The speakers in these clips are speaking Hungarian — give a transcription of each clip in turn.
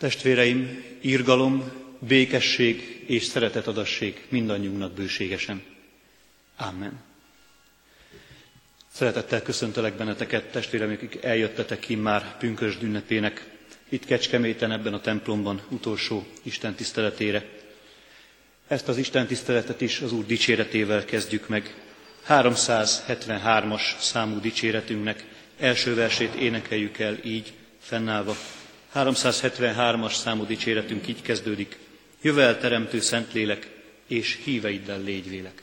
Testvéreim, írgalom, békesség és szeretet adassék mindannyiunknak bőségesen. Amen. Szeretettel köszöntelek benneteket, testvérem, akik eljöttetek ki már pünkösd ünnepének, itt Kecskeméten, ebben a templomban utolsó Isten tiszteletére. Ezt az Isten tiszteletet is az Úr dicséretével kezdjük meg. 373-as számú dicséretünknek első versét énekeljük el így, fennállva. 373-as számú dicséretünk így kezdődik. Jövel teremtő Szentlélek, és híveiddel légy vélek.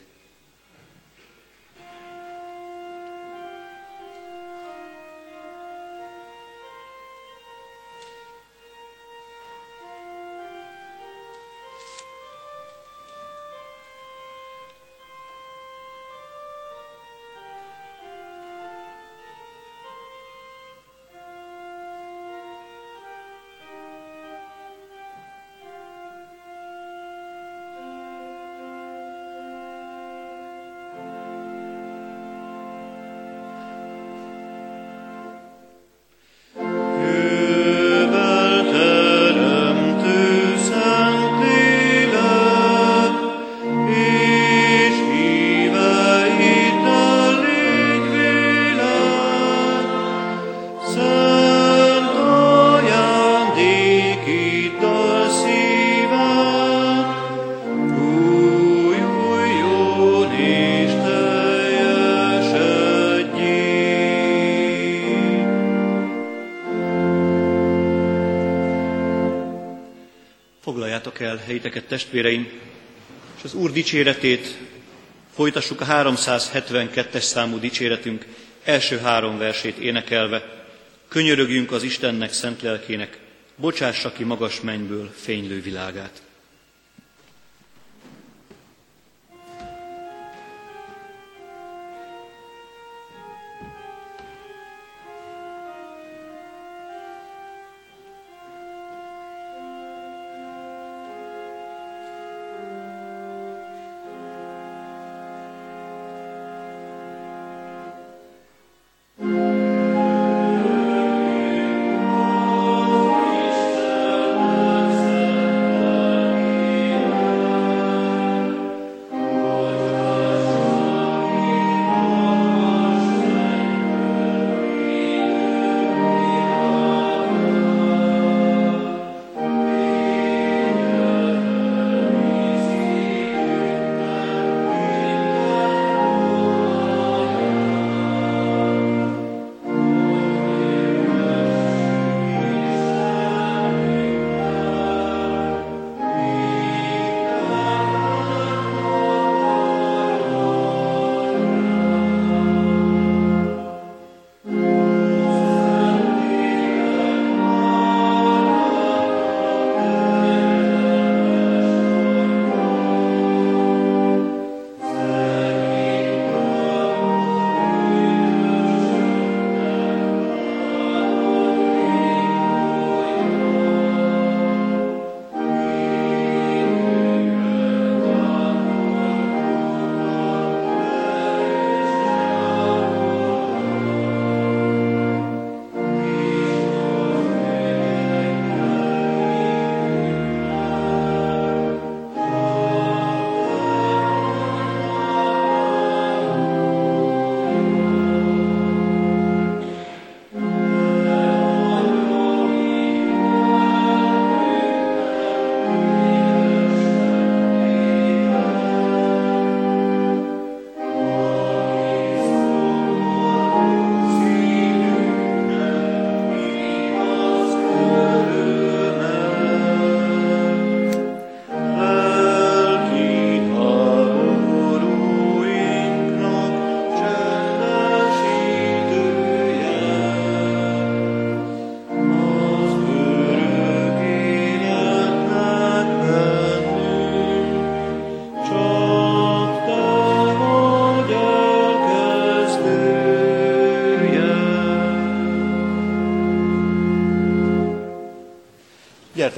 Helyiteket, testvéreim, és az Úr dicséretét folytassuk a 372-es számú dicséretünk első három versét énekelve. Könyörögjünk az Istennek szent lelkének, bocsássa ki magas mennyből fénylő világát.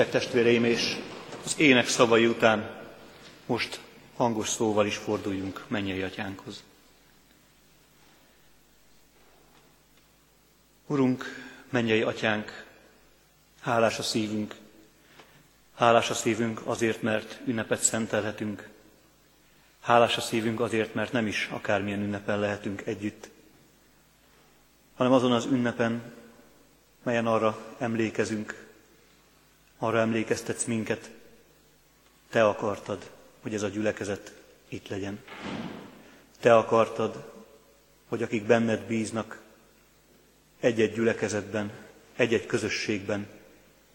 Gyertek testvéreim, és az ének szavai után most hangos szóval is forduljunk mennyei atyánkhoz. Urunk, mennyei atyánk, hálás a szívünk, Hálás a szívünk azért, mert ünnepet szentelhetünk. Hálás a szívünk azért, mert nem is akármilyen ünnepen lehetünk együtt, hanem azon az ünnepen, melyen arra emlékezünk, arra emlékeztetsz minket, te akartad, hogy ez a gyülekezet itt legyen. Te akartad, hogy akik benned bíznak, egy-egy gyülekezetben, egy-egy közösségben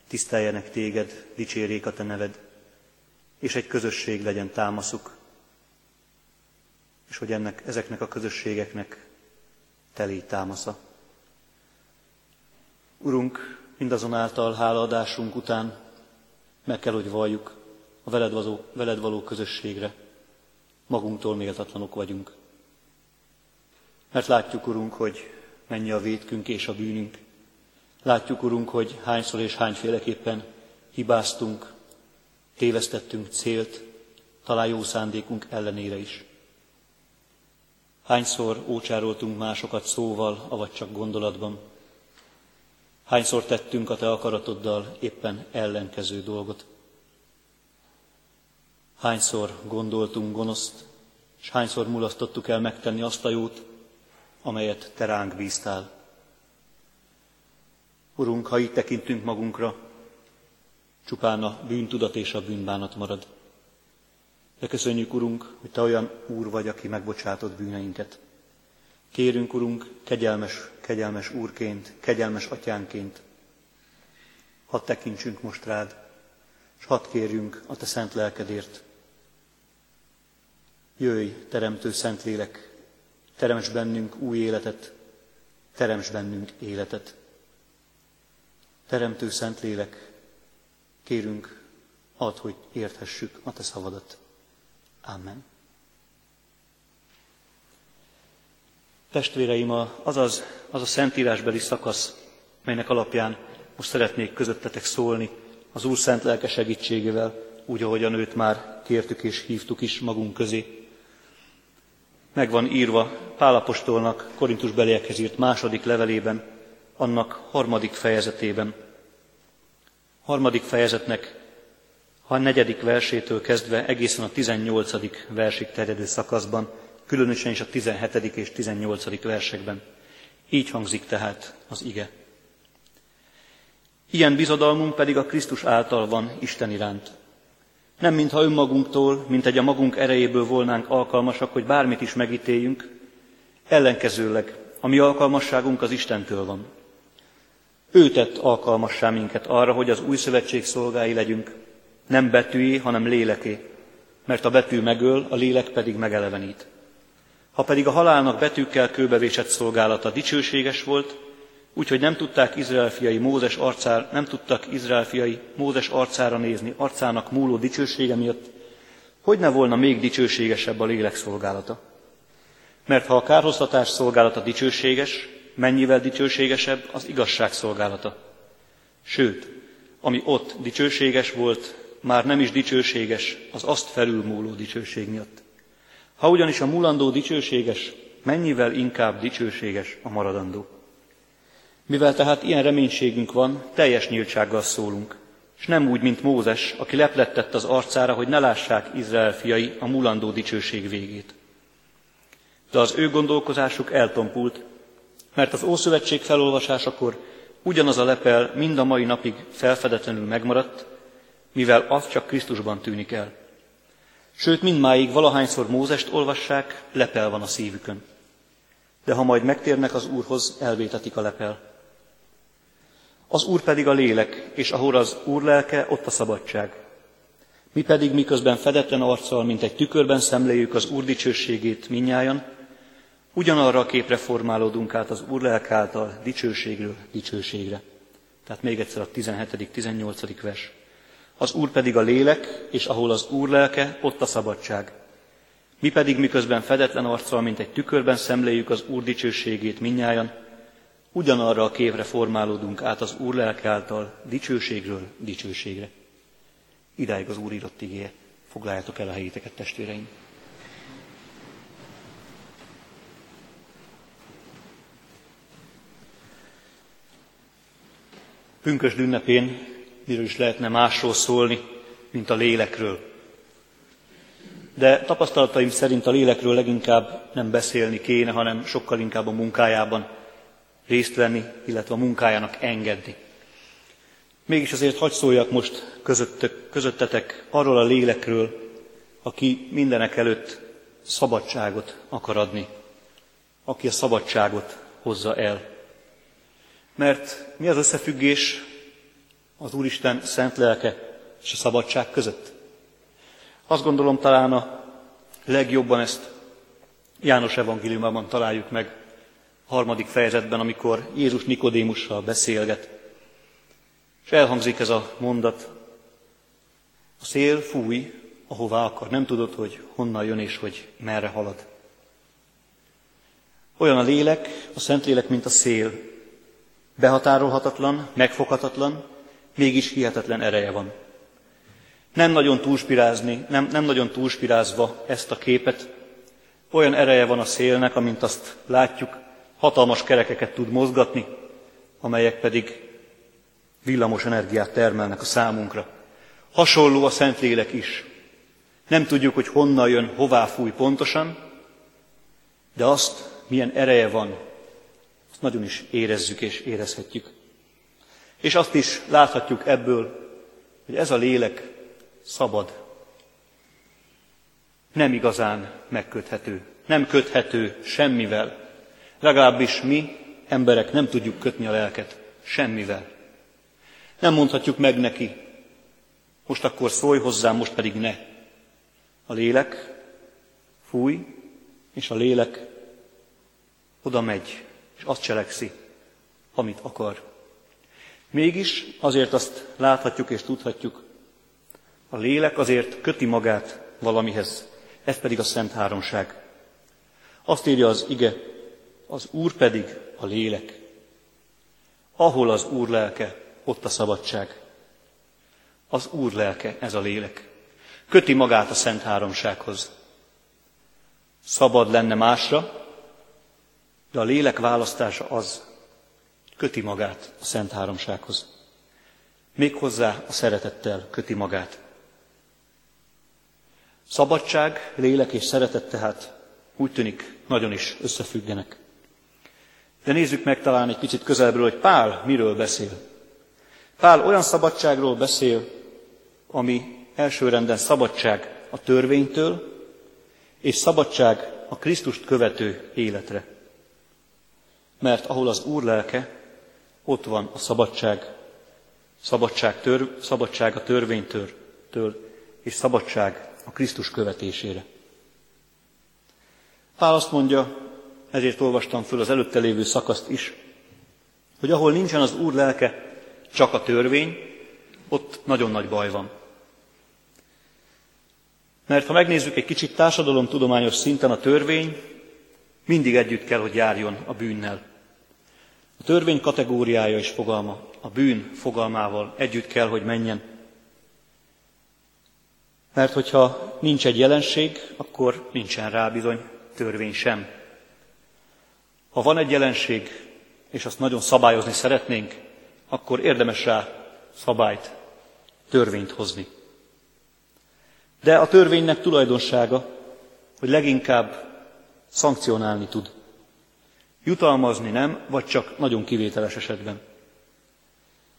tiszteljenek téged, dicsérjék a te neved, és egy közösség legyen támaszuk, és hogy ennek, ezeknek a közösségeknek te légy támasza. Urunk, mindazonáltal hálaadásunk után meg kell, hogy valljuk a veled való, veled való közösségre. Magunktól méltatlanok vagyunk. Mert látjuk, Urunk, hogy mennyi a vétkünk és a bűnünk. Látjuk, Urunk, hogy hányszor és hányféleképpen hibáztunk, tévesztettünk célt, talán jó szándékunk ellenére is. Hányszor ócsároltunk másokat szóval, avagy csak gondolatban. Hányszor tettünk a te akaratoddal éppen ellenkező dolgot. Hányszor gondoltunk gonoszt, és hányszor mulasztottuk el megtenni azt a jót, amelyet te ránk bíztál. Urunk, ha így tekintünk magunkra, csupán a bűntudat és a bűnbánat marad. De köszönjük, Urunk, hogy Te olyan Úr vagy, aki megbocsátod bűneinket. Kérünk, Urunk, kegyelmes, kegyelmes Úrként, kegyelmes Atyánként, hadd tekintsünk most rád, és hadd kérjünk a Te szent lelkedért. Jöjj, Teremtő Szentlélek, teremts bennünk új életet, teremts bennünk életet. Teremtő Szentlélek, kérünk, add, hogy érthessük a Te szavadat. Amen. Testvéreim, az, az, az a szentírásbeli szakasz, melynek alapján most szeretnék közöttetek szólni az Úr szent lelke segítségével, úgy, ahogyan őt már kértük és hívtuk is magunk közé. Meg van írva Pálapostolnak Korintus beliekhez írt második levelében, annak harmadik fejezetében. Harmadik fejezetnek a negyedik versétől kezdve egészen a tizennyolcadik versig terjedő szakaszban, különösen is a 17. és 18. versekben. Így hangzik tehát az ige. Ilyen bizodalmunk pedig a Krisztus által van Isten iránt. Nem mintha önmagunktól, mint egy a magunk erejéből volnánk alkalmasak, hogy bármit is megítéljünk, ellenkezőleg a mi alkalmasságunk az Istentől van. Ő tett alkalmassá minket arra, hogy az új szövetség szolgái legyünk, nem betűjé, hanem léleké, mert a betű megöl, a lélek pedig megelevenít. Ha pedig a halálnak betűkkel kőbevésett szolgálata dicsőséges volt, úgyhogy nem tudták Izrael fiai Mózes arcára, nem tudtak Izrael fiai Mózes arcára nézni, arcának múló dicsősége miatt, hogy ne volna még dicsőségesebb a lélek szolgálata. Mert ha a kárhoztatás szolgálata dicsőséges, mennyivel dicsőségesebb az igazság szolgálata. Sőt, ami ott dicsőséges volt, már nem is dicsőséges az azt felülmúló dicsőség miatt. Ha ugyanis a mulandó dicsőséges, mennyivel inkább dicsőséges a maradandó. Mivel tehát ilyen reménységünk van, teljes nyíltsággal szólunk, és nem úgy, mint Mózes, aki leplettett az arcára, hogy ne lássák Izrael fiai a mulandó dicsőség végét. De az ő gondolkozásuk eltompult, mert az Ószövetség felolvasásakor ugyanaz a lepel mind a mai napig felfedetlenül megmaradt, mivel az csak Krisztusban tűnik el. Sőt, mindmáig valahányszor Mózest olvassák, lepel van a szívükön. De ha majd megtérnek az Úrhoz, elvétetik a lepel. Az Úr pedig a lélek, és ahol az Úr lelke, ott a szabadság. Mi pedig miközben fedetlen arccal, mint egy tükörben szemléljük az Úr dicsőségét minnyájan, ugyanarra a képre formálódunk át az Úr lelke által dicsőségről dicsőségre. Tehát még egyszer a 17.-18. vers. Az Úr pedig a lélek, és ahol az Úr lelke, ott a szabadság. Mi pedig miközben fedetlen arccal, mint egy tükörben szemléljük az Úr dicsőségét minnyájan, ugyanarra a képre formálódunk át az Úr lelke által dicsőségről dicsőségre. Idáig az Úr írott igéje. Foglaljátok el a helyéteket, testvéreim! Pünkösd ünnepén miről is lehetne másról szólni, mint a lélekről. De tapasztalataim szerint a lélekről leginkább nem beszélni kéne, hanem sokkal inkább a munkájában részt venni, illetve a munkájának engedni. Mégis azért hagy szóljak most közöttök, közöttetek arról a lélekről, aki mindenek előtt szabadságot akar adni, aki a szabadságot hozza el. Mert mi az összefüggés az Úristen szent lelke és a szabadság között? Azt gondolom talán a legjobban ezt János evangéliumában találjuk meg, a harmadik fejezetben, amikor Jézus Nikodémussal beszélget. És elhangzik ez a mondat, a szél fúj, ahová akar, nem tudod, hogy honnan jön és hogy merre halad. Olyan a lélek, a Szentlélek, mint a szél. Behatárolhatatlan, megfoghatatlan, mégis hihetetlen ereje van. Nem nagyon túlspirázni, nem, nem nagyon túlspirázva ezt a képet, olyan ereje van a szélnek, amint azt látjuk, hatalmas kerekeket tud mozgatni, amelyek pedig villamos energiát termelnek a számunkra. Hasonló a Szentlélek is. Nem tudjuk, hogy honnan jön, hová fúj pontosan, de azt, milyen ereje van, azt nagyon is érezzük és érezhetjük. És azt is láthatjuk ebből, hogy ez a lélek szabad, nem igazán megköthető, nem köthető semmivel. Legalábbis mi, emberek nem tudjuk kötni a lelket semmivel. Nem mondhatjuk meg neki, most akkor szólj hozzám, most pedig ne. A lélek fúj, és a lélek oda megy, és azt cselekszi, amit akar. Mégis azért azt láthatjuk és tudhatjuk, a lélek azért köti magát valamihez, ez pedig a Szent Háromság. Azt írja az ige, az Úr pedig a lélek. Ahol az Úr lelke, ott a szabadság. Az Úr lelke, ez a lélek. Köti magát a Szent Háromsághoz. Szabad lenne másra, de a lélek választása az, köti magát a Szent Háromsághoz. Méghozzá a szeretettel köti magát. Szabadság, lélek és szeretet tehát úgy tűnik nagyon is összefüggenek. De nézzük meg talán egy picit közelből, hogy Pál miről beszél. Pál olyan szabadságról beszél, ami elsőrenden szabadság a törvénytől, és szabadság a Krisztust követő életre. Mert ahol az Úr lelke, ott van a szabadság, szabadság, tör, szabadság a törvénytől, től, és szabadság a Krisztus követésére. Pál azt mondja, ezért olvastam föl az előtte lévő szakaszt is, hogy ahol nincsen az Úr lelke, csak a törvény, ott nagyon nagy baj van. Mert ha megnézzük egy kicsit társadalomtudományos szinten a törvény, mindig együtt kell, hogy járjon a bűnnel. A törvény kategóriája és fogalma a bűn fogalmával együtt kell, hogy menjen. Mert hogyha nincs egy jelenség, akkor nincsen rá bizony törvény sem. Ha van egy jelenség, és azt nagyon szabályozni szeretnénk, akkor érdemes rá szabályt, törvényt hozni. De a törvénynek tulajdonsága, hogy leginkább szankcionálni tud. Jutalmazni nem, vagy csak nagyon kivételes esetben.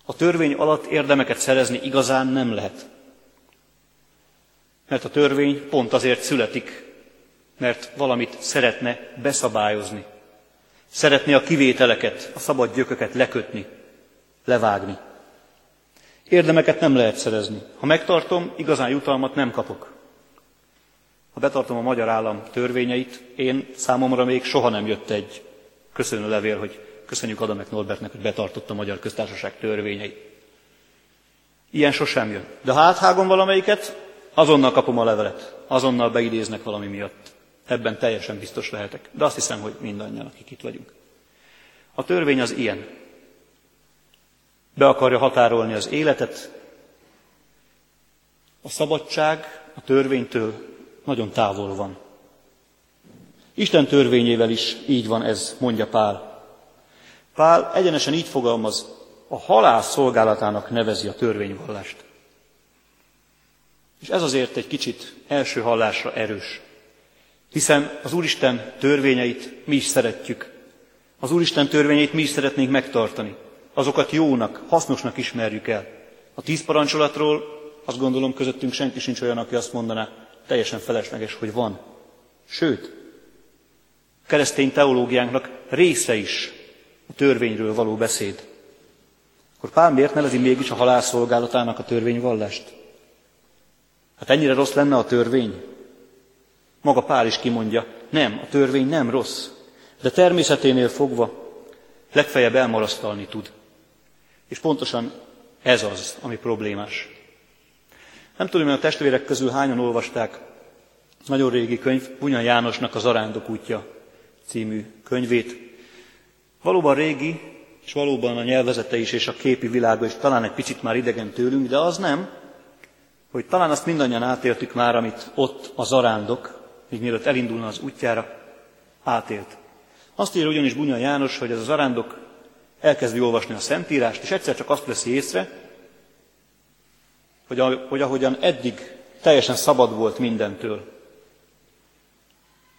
A törvény alatt érdemeket szerezni igazán nem lehet. Mert a törvény pont azért születik, mert valamit szeretne beszabályozni. Szeretné a kivételeket, a szabad gyököket lekötni, levágni. Érdemeket nem lehet szerezni. Ha megtartom, igazán jutalmat nem kapok. Ha betartom a magyar állam törvényeit, én számomra még soha nem jött egy köszönő levél, hogy köszönjük Adamek Norbertnek, hogy betartotta a Magyar Köztársaság törvényeit. Ilyen sosem jön. De ha áthágom valamelyiket, azonnal kapom a levelet, azonnal beidéznek valami miatt. Ebben teljesen biztos lehetek. De azt hiszem, hogy mindannyian, akik itt vagyunk. A törvény az ilyen. Be akarja határolni az életet. A szabadság a törvénytől nagyon távol van. Isten törvényével is így van ez, mondja Pál. Pál egyenesen így fogalmaz, a halál szolgálatának nevezi a törvényvallást. És ez azért egy kicsit első hallásra erős. Hiszen az Úristen törvényeit mi is szeretjük. Az Úristen törvényeit mi is szeretnénk megtartani. Azokat jónak, hasznosnak ismerjük el. A tíz parancsolatról azt gondolom közöttünk senki sincs olyan, aki azt mondaná, teljesen felesleges, hogy van. Sőt, keresztény teológiánknak része is a törvényről való beszéd. Akkor Pál miért nevezi mégis a halálszolgálatának a törvényvallást? Hát ennyire rossz lenne a törvény? Maga Pál is kimondja, nem, a törvény nem rossz, de természeténél fogva legfeljebb elmarasztalni tud. És pontosan ez az, ami problémás. Nem tudom, hogy a testvérek közül hányan olvasták nagyon régi könyv, Bunya Jánosnak az Arándok útja című könyvét. Valóban régi, és valóban a nyelvezete is, és a képi világa is talán egy picit már idegen tőlünk, de az nem, hogy talán azt mindannyian átéltük már, amit ott a zarándok, még mielőtt elindulna az útjára, átélt. Azt írja ugyanis Bunya János, hogy ez a zarándok elkezdi olvasni a Szentírást, és egyszer csak azt veszi észre, hogy, hogy ahogyan eddig teljesen szabad volt mindentől,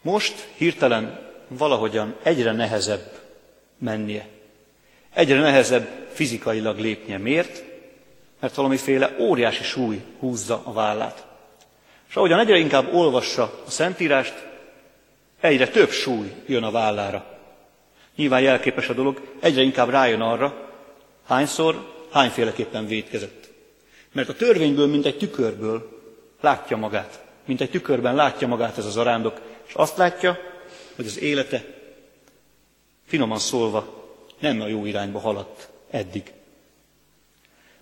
most hirtelen valahogyan egyre nehezebb mennie. Egyre nehezebb fizikailag lépnie. Miért? Mert valamiféle óriási súly húzza a vállát. És ahogyan egyre inkább olvassa a Szentírást, egyre több súly jön a vállára. Nyilván jelképes a dolog, egyre inkább rájön arra, hányszor, hányféleképpen védkezett. Mert a törvényből, mint egy tükörből látja magát. Mint egy tükörben látja magát ez az arándok, és azt látja, hogy az élete, finoman szólva, nem a jó irányba haladt eddig.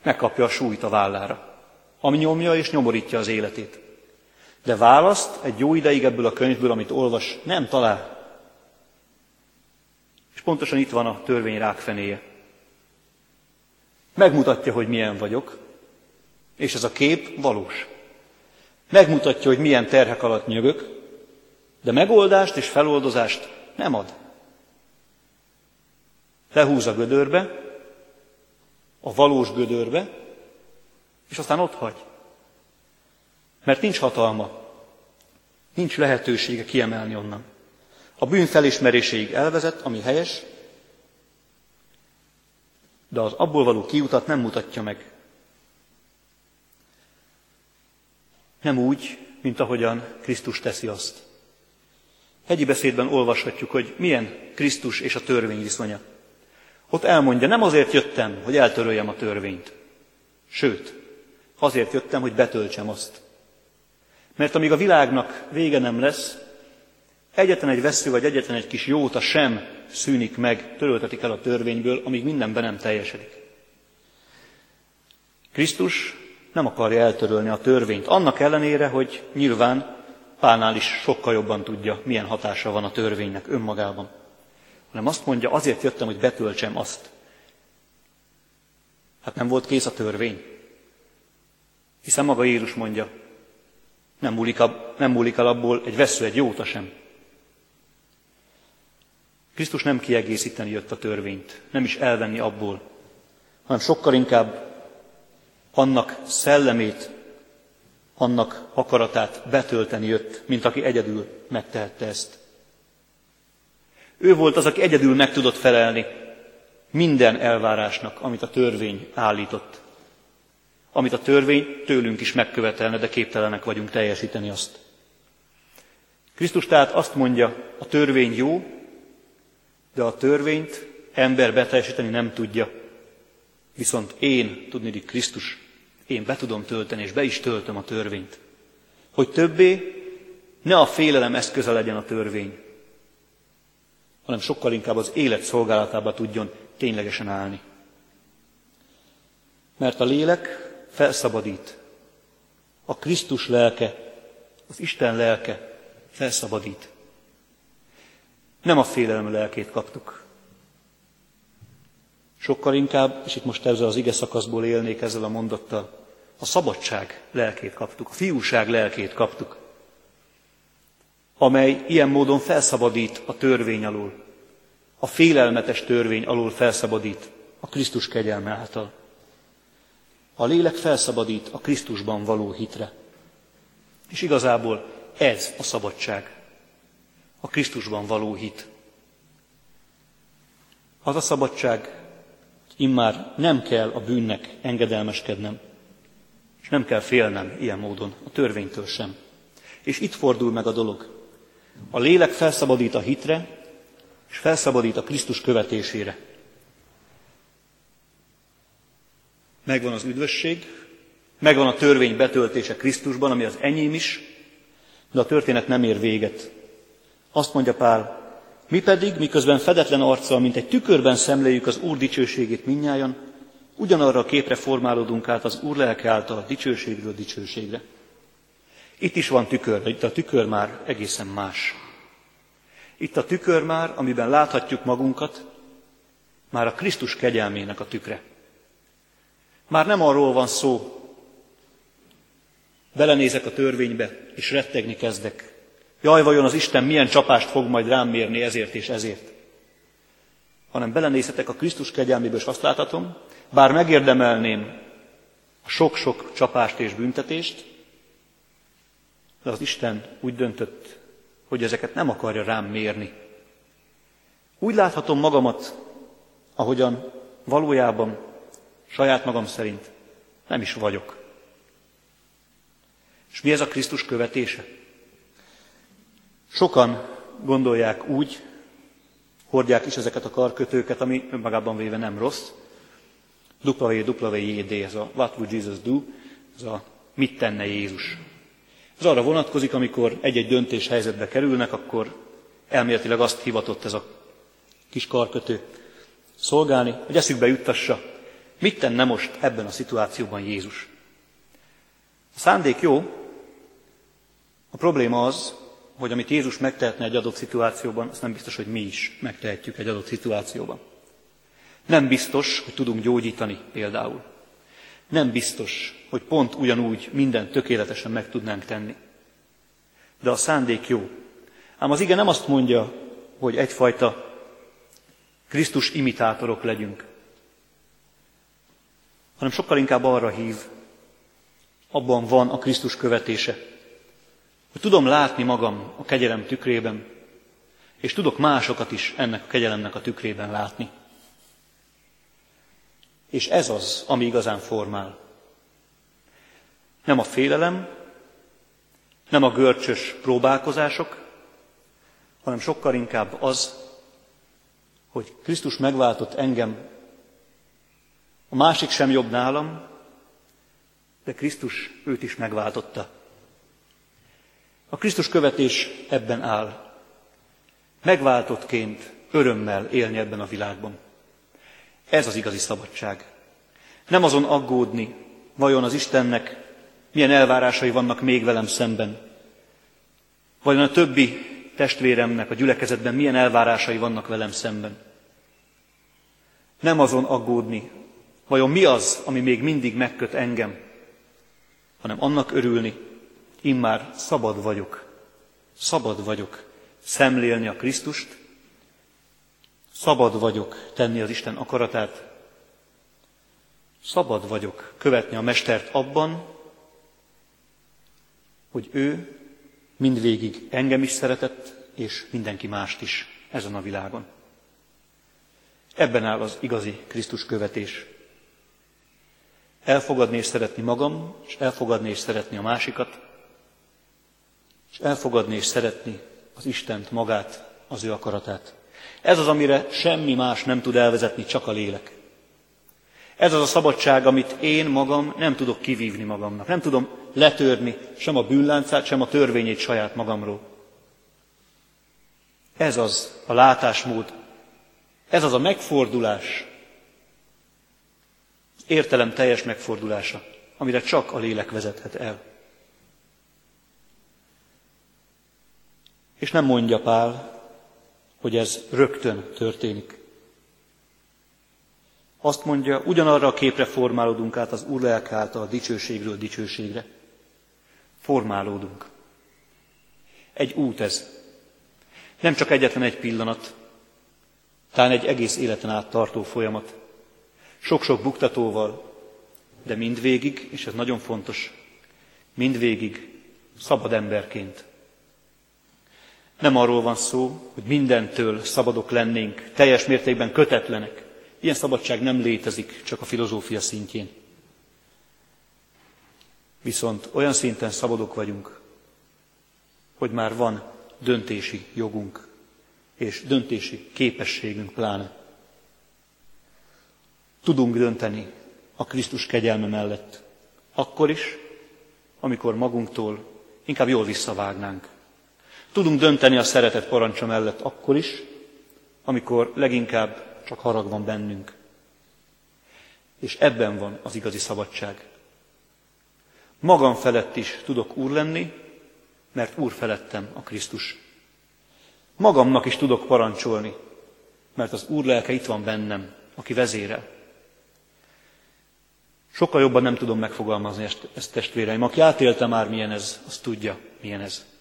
Megkapja a súlyt a vállára, ami nyomja és nyomorítja az életét. De választ egy jó ideig ebből a könyvből, amit olvas, nem talál. És pontosan itt van a törvény rákfenéje. Megmutatja, hogy milyen vagyok, és ez a kép valós. Megmutatja, hogy milyen terhek alatt nyögök, de megoldást és feloldozást nem ad. Lehúz a gödörbe, a valós gödörbe, és aztán ott hagy. Mert nincs hatalma, nincs lehetősége kiemelni onnan. A bűn felismeréséig elvezet, ami helyes, de az abból való kiutat nem mutatja meg. Nem úgy, mint ahogyan Krisztus teszi azt. Hegyi beszédben olvashatjuk, hogy milyen Krisztus és a törvény viszonya. Ott elmondja, nem azért jöttem, hogy eltöröljem a törvényt. Sőt, azért jöttem, hogy betöltsem azt. Mert amíg a világnak vége nem lesz, egyetlen egy vesző vagy egyetlen egy kis jóta sem szűnik meg, töröltetik el a törvényből, amíg mindenben nem teljesedik. Krisztus nem akarja eltörölni a törvényt, annak ellenére, hogy nyilván Pálnál is sokkal jobban tudja, milyen hatása van a törvénynek önmagában. Hanem azt mondja, azért jöttem, hogy betöltsem azt. Hát nem volt kész a törvény. Hiszen maga Jézus mondja, nem múlik, ab, nem múlik el abból egy vesző, egy jóta sem. Krisztus nem kiegészíteni jött a törvényt, nem is elvenni abból, hanem sokkal inkább annak szellemét, annak akaratát betölteni jött, mint aki egyedül megtehette ezt. Ő volt az, aki egyedül meg tudott felelni minden elvárásnak, amit a törvény állított. Amit a törvény tőlünk is megkövetelne, de képtelenek vagyunk teljesíteni azt. Krisztus tehát azt mondja, a törvény jó, de a törvényt ember beteljesíteni nem tudja. Viszont én, tudni Krisztus én be tudom tölteni, és be is töltöm a törvényt. Hogy többé ne a félelem eszköze legyen a törvény, hanem sokkal inkább az élet szolgálatába tudjon ténylegesen állni. Mert a lélek felszabadít. A Krisztus lelke, az Isten lelke felszabadít. Nem a félelem lelkét kaptuk, Sokkal inkább, és itt most ezzel az ige szakaszból élnék ezzel a mondattal, a szabadság lelkét kaptuk, a fiúság lelkét kaptuk, amely ilyen módon felszabadít a törvény alól, a félelmetes törvény alól felszabadít a Krisztus kegyelme által. A lélek felszabadít a Krisztusban való hitre. És igazából ez a szabadság, a Krisztusban való hit. Az a szabadság, immár nem kell a bűnnek engedelmeskednem, és nem kell félnem ilyen módon a törvénytől sem. És itt fordul meg a dolog. A lélek felszabadít a hitre, és felszabadít a Krisztus követésére. Megvan az üdvösség, megvan a törvény betöltése Krisztusban, ami az enyém is, de a történet nem ér véget. Azt mondja Pál, mi pedig, miközben fedetlen arccal, mint egy tükörben szemléljük az Úr dicsőségét minnyájan, ugyanarra a képre formálódunk át az Úr lelke által dicsőségről dicsőségre. Itt is van tükör, itt a tükör már egészen más. Itt a tükör már, amiben láthatjuk magunkat, már a Krisztus kegyelmének a tükre. Már nem arról van szó, belenézek a törvénybe, és rettegni kezdek. Jaj, vajon az Isten milyen csapást fog majd rám mérni ezért és ezért. Hanem belenézhetek a Krisztus kegyelmébe, és azt láthatom, bár megérdemelném a sok-sok csapást és büntetést, de az Isten úgy döntött, hogy ezeket nem akarja rám mérni. Úgy láthatom magamat, ahogyan valójában, saját magam szerint nem is vagyok. És mi ez a Krisztus követése? Sokan gondolják úgy, hordják is ezeket a karkötőket, ami önmagában véve nem rossz. WWJD, ez a What would Jesus do? Ez a mit tenne Jézus? Ez arra vonatkozik, amikor egy-egy döntés helyzetbe kerülnek, akkor elméletileg azt hivatott ez a kis karkötő szolgálni, hogy eszükbe juttassa, mit tenne most ebben a szituációban Jézus. A szándék jó, a probléma az, hogy amit Jézus megtehetne egy adott szituációban, azt nem biztos, hogy mi is megtehetjük egy adott szituációban. Nem biztos, hogy tudunk gyógyítani például. Nem biztos, hogy pont ugyanúgy mindent tökéletesen meg tudnánk tenni. De a szándék jó. Ám az ige nem azt mondja, hogy egyfajta Krisztus imitátorok legyünk, hanem sokkal inkább arra hív, abban van a Krisztus követése, hogy tudom látni magam a kegyelem tükrében, és tudok másokat is ennek a kegyelemnek a tükrében látni. És ez az, ami igazán formál. Nem a félelem, nem a görcsös próbálkozások, hanem sokkal inkább az, hogy Krisztus megváltott engem. A másik sem jobb nálam, de Krisztus őt is megváltotta. A Krisztus követés ebben áll. Megváltottként örömmel élni ebben a világban. Ez az igazi szabadság. Nem azon aggódni, vajon az Istennek milyen elvárásai vannak még velem szemben. Vajon a többi testvéremnek a gyülekezetben milyen elvárásai vannak velem szemben. Nem azon aggódni, vajon mi az, ami még mindig megköt engem, hanem annak örülni, immár szabad vagyok, szabad vagyok szemlélni a Krisztust, szabad vagyok tenni az Isten akaratát, szabad vagyok követni a Mestert abban, hogy ő mindvégig engem is szeretett, és mindenki mást is ezen a világon. Ebben áll az igazi Krisztus követés. Elfogadni és szeretni magam, és elfogadni és szeretni a másikat, és elfogadni és szeretni az Istent magát, az ő akaratát. Ez az, amire semmi más nem tud elvezetni, csak a lélek. Ez az a szabadság, amit én magam nem tudok kivívni magamnak. Nem tudom letörni sem a bűnláncát, sem a törvényét saját magamról. Ez az a látásmód, ez az a megfordulás, értelem teljes megfordulása, amire csak a lélek vezethet el. És nem mondja Pál, hogy ez rögtön történik. Azt mondja, ugyanarra a képre formálódunk át az Úr lelke által dicsőségről dicsőségre. Formálódunk. Egy út ez. Nem csak egyetlen egy pillanat, talán egy egész életen át tartó folyamat. Sok-sok buktatóval, de mindvégig, és ez nagyon fontos, mindvégig szabad emberként. Nem arról van szó, hogy mindentől szabadok lennénk, teljes mértékben kötetlenek. Ilyen szabadság nem létezik, csak a filozófia szintjén. Viszont olyan szinten szabadok vagyunk, hogy már van döntési jogunk, és döntési képességünk pláne. Tudunk dönteni a Krisztus kegyelme mellett, akkor is, amikor magunktól inkább jól visszavágnánk. Tudunk dönteni a szeretet parancsa mellett akkor is, amikor leginkább csak harag van bennünk. És ebben van az igazi szabadság. Magam felett is tudok úr lenni, mert úr felettem a Krisztus. Magamnak is tudok parancsolni, mert az úr lelke itt van bennem, aki vezérel. Sokkal jobban nem tudom megfogalmazni ezt, ezt testvéreim. Aki átélte már, milyen ez, az tudja, milyen ez.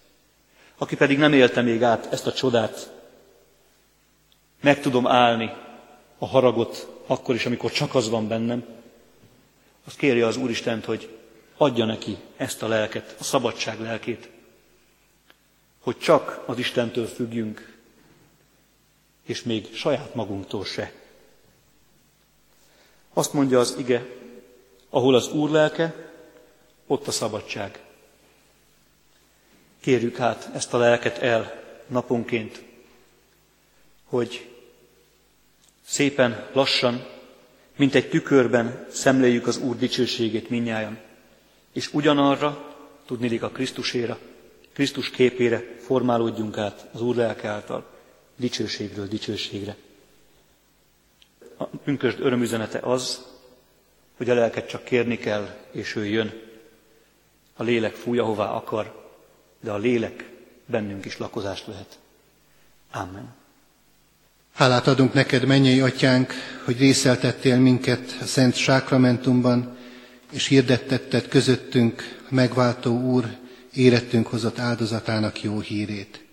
Aki pedig nem élte még át ezt a csodát, meg tudom állni a haragot akkor is, amikor csak az van bennem, az kéri az Úristent, hogy adja neki ezt a lelket, a szabadság lelkét, hogy csak az Istentől függjünk, és még saját magunktól se. Azt mondja az ige, ahol az Úr lelke, ott a szabadság. Kérjük hát ezt a lelket el naponként, hogy szépen, lassan, mint egy tükörben szemléljük az Úr dicsőségét minnyáján, és ugyanarra, tudnilik a Krisztuséra, Krisztus képére formálódjunk át az Úr lelke által, dicsőségről dicsőségre. A pünkösd örömüzenete az, hogy a lelket csak kérni kell, és ő jön. A lélek fúj, ahová akar, de a lélek bennünk is lakozást vehet. Amen. Hálát adunk neked, mennyei atyánk, hogy részeltettél minket a Szent Sákramentumban, és hirdettetted közöttünk megváltó Úr érettünk hozott áldozatának jó hírét.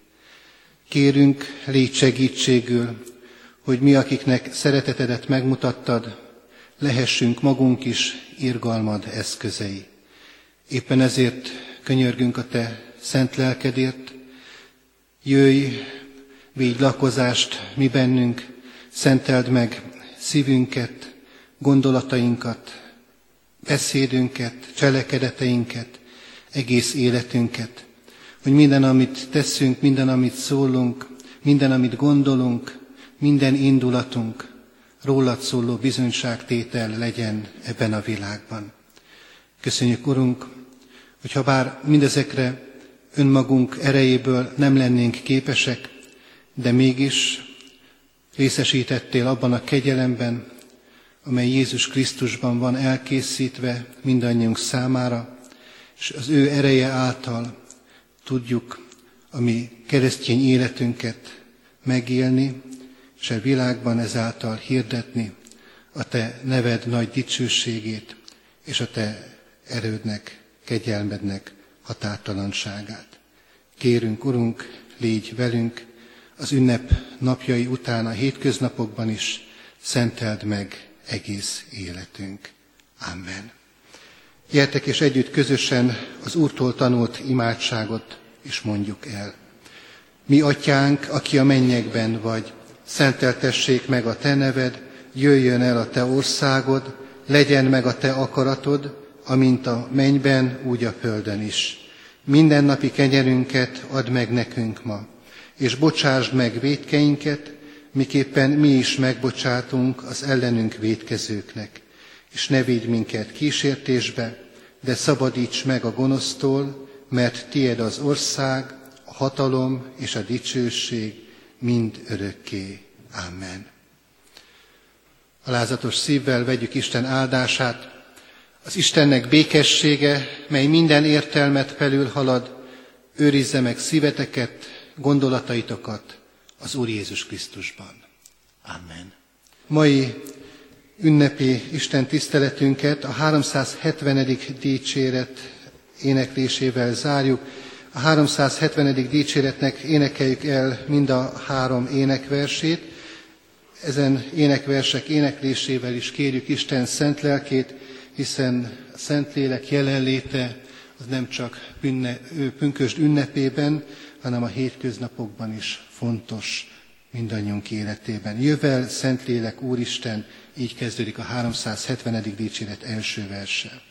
Kérünk, légy segítségül, hogy mi, akiknek szeretetedet megmutattad, lehessünk magunk is irgalmad eszközei. Éppen ezért könyörgünk a Te szent lelkedért, jöjj, védj lakozást mi bennünk, szenteld meg szívünket, gondolatainkat, beszédünket, cselekedeteinket, egész életünket, hogy minden, amit teszünk, minden, amit szólunk, minden, amit gondolunk, minden indulatunk rólad szóló bizonyságtétel legyen ebben a világban. Köszönjük, Urunk, hogyha bár mindezekre önmagunk erejéből nem lennénk képesek, de mégis részesítettél abban a kegyelemben, amely Jézus Krisztusban van elkészítve mindannyiunk számára, és az ő ereje által tudjuk a mi keresztény életünket megélni, és a világban ezáltal hirdetni a Te neved nagy dicsőségét, és a Te erődnek, kegyelmednek határtalanságát. Kérünk, Urunk, légy velünk, az ünnep napjai után a hétköznapokban is szenteld meg egész életünk. Amen. Gyertek és együtt közösen az Úrtól tanult imádságot is mondjuk el. Mi atyánk, aki a mennyekben vagy, szenteltessék meg a te neved, jöjjön el a te országod, legyen meg a te akaratod, amint a mennyben, úgy a földön is. Mindennapi kenyerünket add meg nekünk ma, és bocsásd meg védkeinket, miképpen mi is megbocsátunk az ellenünk védkezőknek. És ne védj minket kísértésbe, de szabadíts meg a gonosztól, mert tied az ország, a hatalom és a dicsőség mind örökké. Amen. Alázatos szívvel vegyük Isten áldását, az Istennek békessége, mely minden értelmet felül halad, őrizze meg szíveteket, gondolataitokat az Úr Jézus Krisztusban. Amen. Mai ünnepi Isten tiszteletünket a 370. dicséret éneklésével zárjuk. A 370. dicséretnek énekeljük el mind a három énekversét. Ezen énekversek éneklésével is kérjük Isten szent lelkét, hiszen a Szentlélek jelenléte az nem csak bünne, pünkösd ünnepében, hanem a hétköznapokban is fontos mindannyiunk életében. Jövel, Szentlélek, Úristen, így kezdődik a 370. dicséret első verse.